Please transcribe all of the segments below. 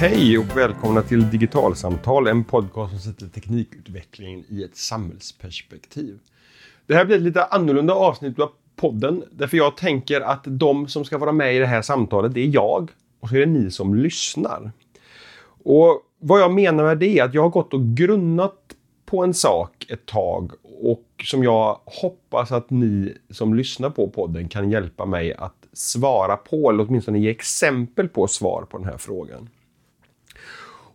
Hej och välkomna till Digitalsamtal, en podcast som sätter teknikutvecklingen i ett samhällsperspektiv. Det här blir ett lite annorlunda avsnitt av podden, därför jag tänker att de som ska vara med i det här samtalet, det är jag och så är det ni som lyssnar. Och vad jag menar med det är att jag har gått och grunnat på en sak ett tag och som jag hoppas att ni som lyssnar på podden kan hjälpa mig att svara på, eller åtminstone ge exempel på svar på den här frågan.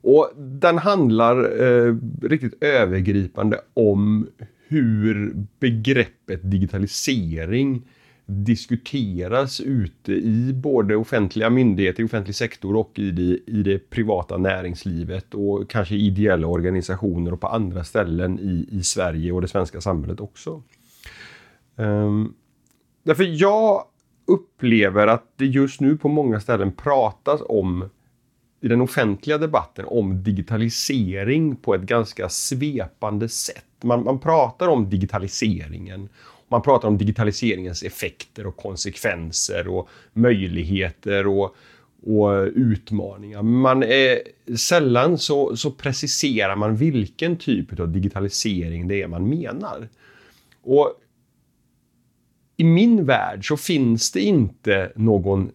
Och den handlar eh, riktigt övergripande om hur begreppet digitalisering diskuteras ute i både offentliga myndigheter, offentlig sektor och i det, i det privata näringslivet och kanske ideella organisationer och på andra ställen i, i Sverige och det svenska samhället också. Um, därför jag upplever att det just nu på många ställen pratas om i den offentliga debatten om digitalisering på ett ganska svepande sätt. Man, man pratar om digitaliseringen. Man pratar om digitaliseringens effekter och konsekvenser och möjligheter och, och utmaningar. Man är, sällan så, så preciserar man vilken typ av digitalisering det är man menar. Och i min värld så finns det inte någon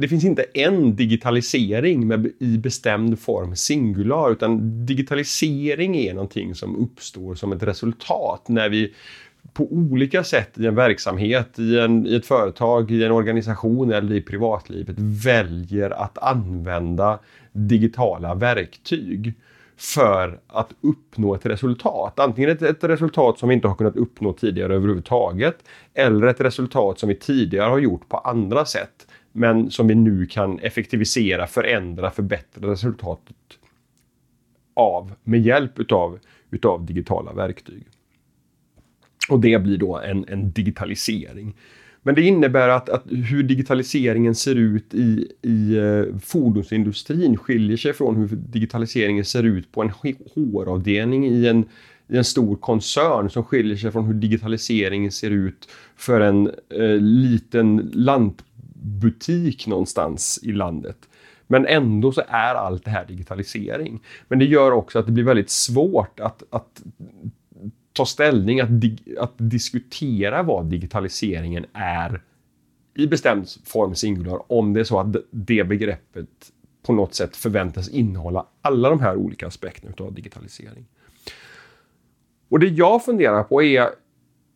det finns inte en digitalisering med, i bestämd form singular utan digitalisering är någonting som uppstår som ett resultat när vi på olika sätt i en verksamhet, i, en, i ett företag, i en organisation eller i privatlivet väljer att använda digitala verktyg för att uppnå ett resultat. Antingen ett, ett, resultat som vi inte har kunnat uppnå tidigare överhuvudtaget eller ett resultat som vi tidigare har gjort på andra sätt men som vi nu kan effektivisera, förändra, förbättra resultatet av med hjälp utav, utav digitala verktyg. Och det blir då en, en digitalisering. Men det innebär att, att hur digitaliseringen ser ut i, i eh, fordonsindustrin skiljer sig från hur digitaliseringen ser ut på en HR-avdelning i en, i en stor koncern som skiljer sig från hur digitaliseringen ser ut för en eh, liten lant butik någonstans i landet. Men ändå så är allt det här digitalisering. Men det gör också att det blir väldigt svårt att, att ta ställning, att, att diskutera vad digitaliseringen är i bestämd form singular om det är så att det begreppet på något sätt förväntas innehålla alla de här olika aspekterna av digitalisering. Och det jag funderar på är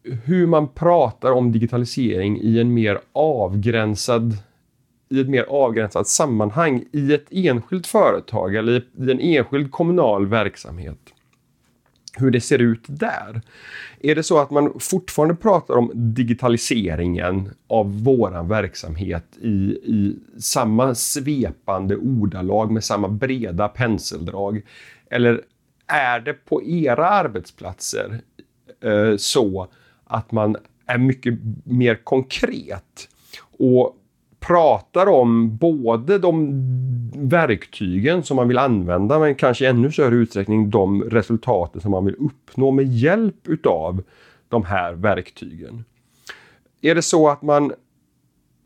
hur man pratar om digitalisering i en mer avgränsad i ett mer avgränsat sammanhang i ett enskilt företag eller i en enskild kommunal verksamhet. Hur det ser ut där. Är det så att man fortfarande pratar om digitaliseringen av våran verksamhet i, i samma svepande ordalag med samma breda penseldrag? Eller är det på era arbetsplatser eh, så att man är mycket mer konkret och pratar om både de verktygen som man vill använda men kanske i ännu större utsträckning de resultaten som man vill uppnå med hjälp utav de här verktygen. Är det så att man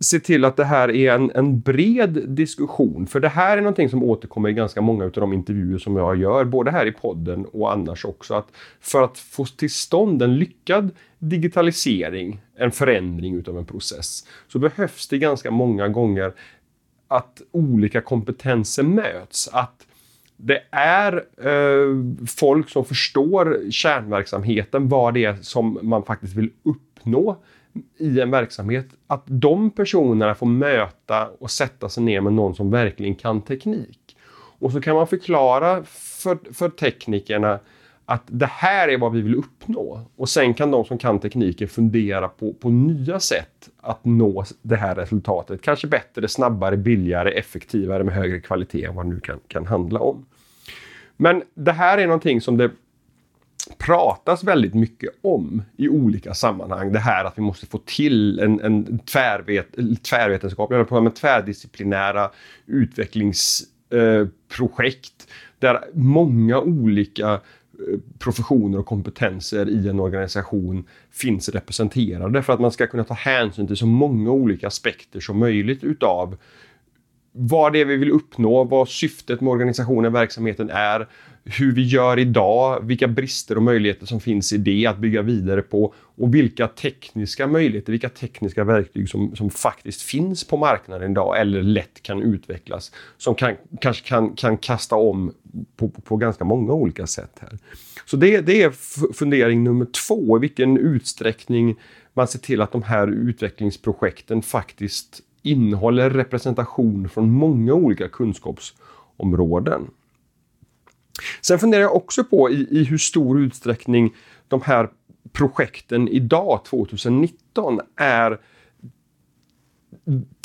se till att det här är en, en bred diskussion. För det här är någonting som återkommer i ganska många av de intervjuer som jag gör, både här i podden och annars också. Att för att få till stånd en lyckad digitalisering, en förändring utav en process, så behövs det ganska många gånger att olika kompetenser möts. Att det är eh, folk som förstår kärnverksamheten, vad det är som man faktiskt vill uppnå i en verksamhet, att de personerna får möta och sätta sig ner med någon som verkligen kan teknik. Och så kan man förklara för, för teknikerna att det här är vad vi vill uppnå. Och sen kan de som kan tekniken fundera på, på nya sätt att nå det här resultatet. Kanske bättre, snabbare, billigare, effektivare med högre kvalitet än vad det nu kan, kan handla om. Men det här är någonting som det pratas väldigt mycket om i olika sammanhang. Det här att vi måste få till en, en tvärvet, tvärvetenskaplig, eller tvärdisciplinära utvecklingsprojekt eh, där många olika eh, professioner och kompetenser i en organisation finns representerade för att man ska kunna ta hänsyn till så många olika aspekter som möjligt utav vad det är vi vill uppnå, vad syftet med organisationen, verksamheten är, hur vi gör idag, vilka brister och möjligheter som finns i det att bygga vidare på och vilka tekniska möjligheter, vilka tekniska verktyg som, som faktiskt finns på marknaden idag eller lätt kan utvecklas som kan, kanske kan, kan kasta om på, på, ganska många olika sätt. här. Så det, det är fundering nummer två, i vilken utsträckning man ser till att de här utvecklingsprojekten faktiskt innehåller representation från många olika kunskapsområden. Sen funderar jag också på i, i hur stor utsträckning de här projekten idag, 2019, är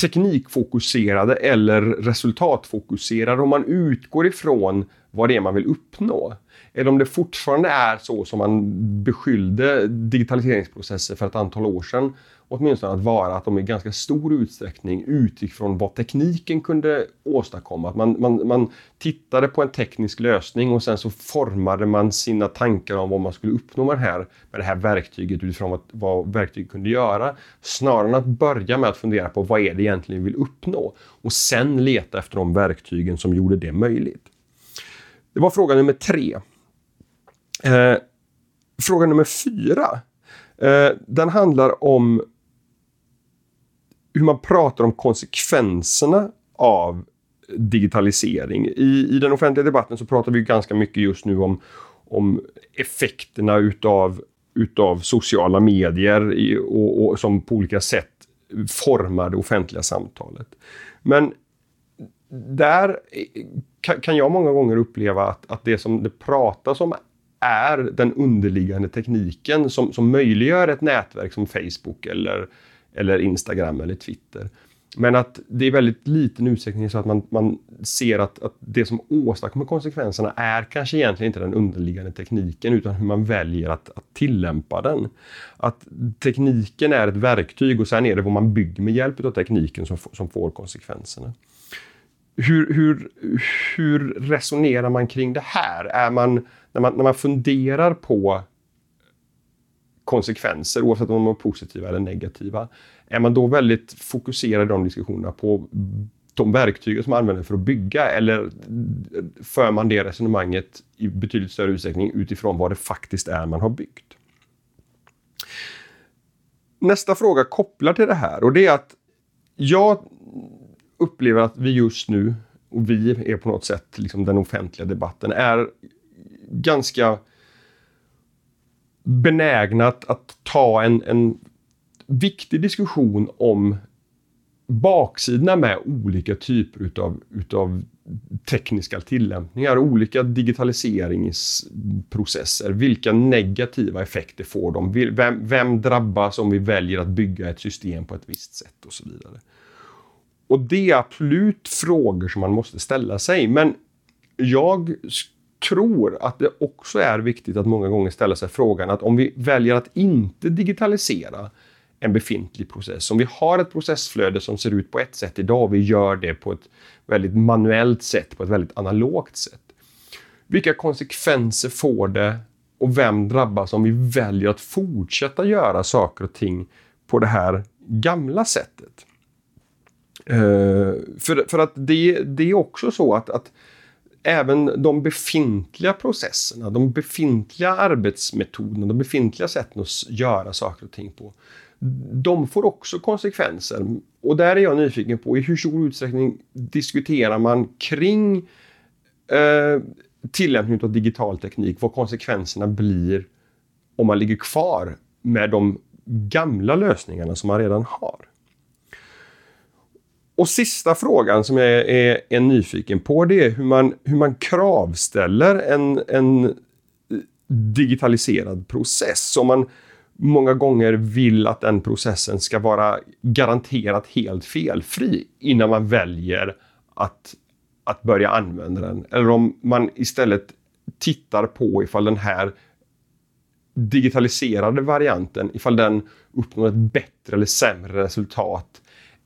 teknikfokuserade eller resultatfokuserade om man utgår ifrån vad det är man vill uppnå. Eller om det fortfarande är så som man beskyllde digitaliseringsprocesser för ett antal år sedan åtminstone att vara att de i ganska stor utsträckning utgick från vad tekniken kunde åstadkomma. Att man, man, man tittade på en teknisk lösning och sen så formade man sina tankar om vad man skulle uppnå med det här, med det här verktyget utifrån vad, vad verktyget kunde göra. Snarare än att börja med att fundera på vad är det egentligen vi vill uppnå och sen leta efter de verktygen som gjorde det möjligt. Det var fråga nummer tre. Eh, fråga nummer fyra. Eh, den handlar om hur man pratar om konsekvenserna av digitalisering. I, I den offentliga debatten så pratar vi ganska mycket just nu om, om effekterna utav, utav sociala medier i, och, och, som på olika sätt formar det offentliga samtalet. Men där eh, kan jag många gånger uppleva att, att det som det pratas om är den underliggande tekniken som, som möjliggör ett nätverk som Facebook eller eller Instagram eller Twitter. Men att det är väldigt liten utsträckning så att man, man ser att, att det som åstadkommer konsekvenserna är kanske egentligen inte den underliggande tekniken utan hur man väljer att, att tillämpa den. Att tekniken är ett verktyg och sen är det vad man bygger med hjälp av tekniken som, som får konsekvenserna. Hur, hur, hur resonerar man kring det här? Är man, när, man, när man funderar på konsekvenser oavsett om de är positiva eller negativa. Är man då väldigt fokuserad i de diskussionerna på de verktyg som man använder för att bygga eller för man det resonemanget i betydligt större utsträckning utifrån vad det faktiskt är man har byggt? Nästa fråga kopplar till det här och det är att jag upplever att vi just nu, och vi är på något sätt liksom den offentliga debatten, är ganska benägna att, att ta en, en viktig diskussion om baksidorna med olika typer utav, utav tekniska tillämpningar, olika digitaliseringsprocesser. Vilka negativa effekter får de? Vem, vem, drabbas om vi väljer att bygga ett system på ett visst sätt och så vidare. Och det är absolut frågor som man måste ställa sig. Men jag tror att det också är viktigt att många gånger ställa sig frågan att om vi väljer att inte digitalisera en befintlig process. Om vi har ett processflöde som ser ut på ett sätt idag och vi gör det på ett väldigt manuellt sätt, på ett väldigt analogt sätt. Vilka konsekvenser får det och vem drabbas om vi väljer att fortsätta göra saker och ting på det här gamla sättet? Uh, för, för att det, det är också så att, att även de befintliga processerna, de befintliga arbetsmetoderna, de befintliga sätten att göra saker och ting på. De får också konsekvenser. Och där är jag nyfiken på i hur stor utsträckning diskuterar man kring eh, tillämpning av digital teknik, vad konsekvenserna blir om man ligger kvar med de gamla lösningarna som man redan har. Och sista frågan som jag är, är, nyfiken på det är hur man, hur man kravställer en, en eh, digitaliserad process. Om man många gånger vill att den processen ska vara garanterat helt felfri innan man väljer att, att börja använda den. Eller om man istället tittar på ifall den här digitaliserade varianten, ifall den uppnår ett bättre eller sämre resultat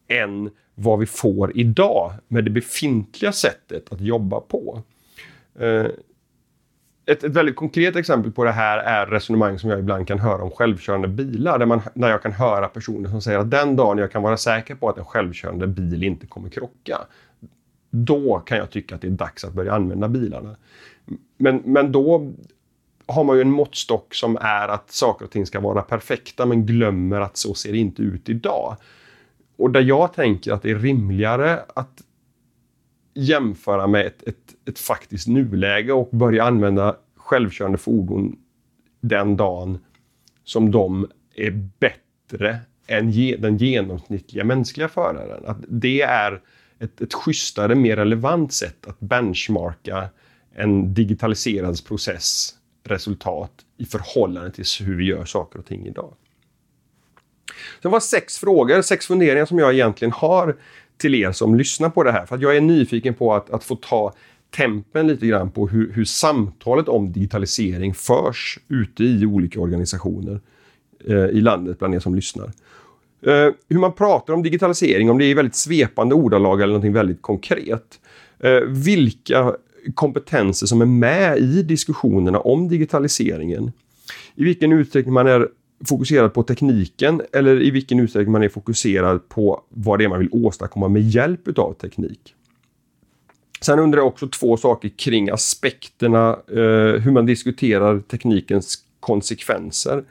än vad vi får idag med det befintliga sättet att jobba på. Eh, ett, ett, väldigt konkret exempel på det här är resonemang som jag ibland kan höra om självkörande bilar. Där, man, där jag kan höra personer som säger att den dagen jag kan vara säker på att en självkörande bil inte kommer krocka, Då kan jag tycka att det är dags att börja använda bilarna. Men, men då har man ju en måttstock som är att saker och ting ska vara perfekta men glömmer att så ser det inte ut idag. Och där jag tänker att det är rimligare att jämföra med ett, ett, ett faktiskt nuläge och börja använda självkörande fordon den dagen som de är bättre än ge, den genomsnittliga mänskliga föraren. Att det är ett, ett schysstare, mer relevant sätt att benchmarka en digitaliserad process resultat i förhållande till hur vi gör saker och ting idag. Det var sex frågor, sex funderingar som jag egentligen har till er som lyssnar på det här. För att jag är nyfiken på att, att få ta tempen lite grann på hur, hur samtalet om digitalisering förs ute i olika organisationer eh, i landet bland er som lyssnar. Eh, hur man pratar om digitalisering, om det är väldigt svepande ordalag eller något väldigt konkret. Eh, vilka kompetenser som är med i diskussionerna om digitaliseringen. I vilken utsträckning man är fokuserad på tekniken eller i vilken utsträckning man är fokuserad på vad det är man vill åstadkomma med hjälp utav teknik. Sen undrar jag också två saker kring aspekterna, eh, hur man diskuterar teknikens konsekvenser.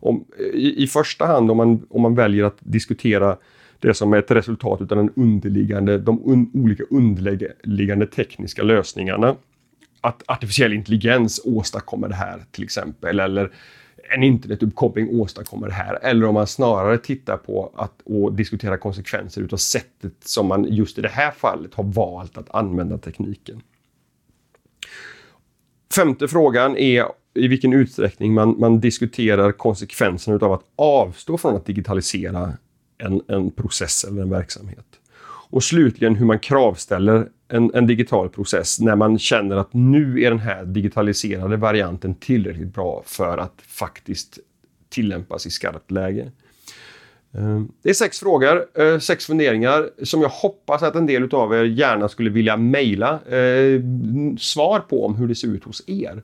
Om, i, i, första hand om man, om man väljer att diskutera det som är ett resultat av den underliggande, de un, olika underliggande tekniska lösningarna. Att artificiell intelligens åstadkommer det här till exempel, eller en internetuppkoppling åstadkommer det här. Eller om man snarare tittar på att och diskuterar konsekvenser utav sättet som man just i det här fallet har valt att använda tekniken. Femte frågan är i vilken utsträckning man, man diskuterar konsekvenserna utav att avstå från att digitalisera en, en process eller en verksamhet. Och slutligen hur man kravställer en, en, digital process när man känner att nu är den här digitaliserade varianten tillräckligt bra för att faktiskt tillämpas i skarpt läge. Ehm, det är sex frågor, eh, sex funderingar som jag hoppas att en del av er gärna skulle vilja mejla eh, svar på om hur det ser ut hos er.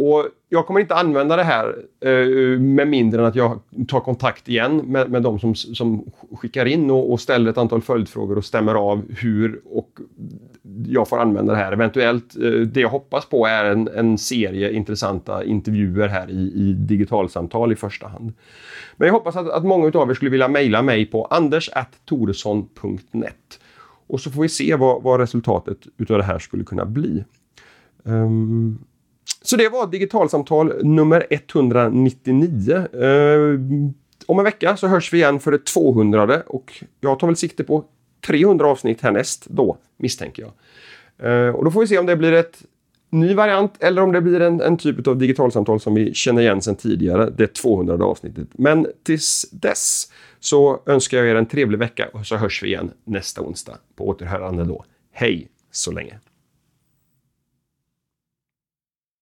Och jag kommer inte använda det här eh, med mindre än att jag tar kontakt igen med, med de som, som skickar in och, och, ställer ett antal följdfrågor och stämmer av hur och jag får använda det här. Eventuellt, eh, det jag hoppas på är en, en serie intressanta intervjuer här i, i digitalsamtal i första hand. Men jag hoppas att, att många av er skulle vilja mejla mig på anders.toresson.net och så får vi se vad, vad resultatet utav det här skulle kunna bli. Um, så det var digitalsamtal nummer 199. Eh, om en vecka så hörs vi igen för det 200 och jag tar väl sikte på 300 avsnitt härnäst då, misstänker jag. Eh, och då får vi se om det blir ett ny variant eller om det blir en, en typ av digitalsamtal som vi känner igen sedan tidigare, det 200 avsnittet. Men tills dess så önskar jag er en trevlig vecka och så hörs vi igen nästa onsdag på återhörande då. Hej så länge!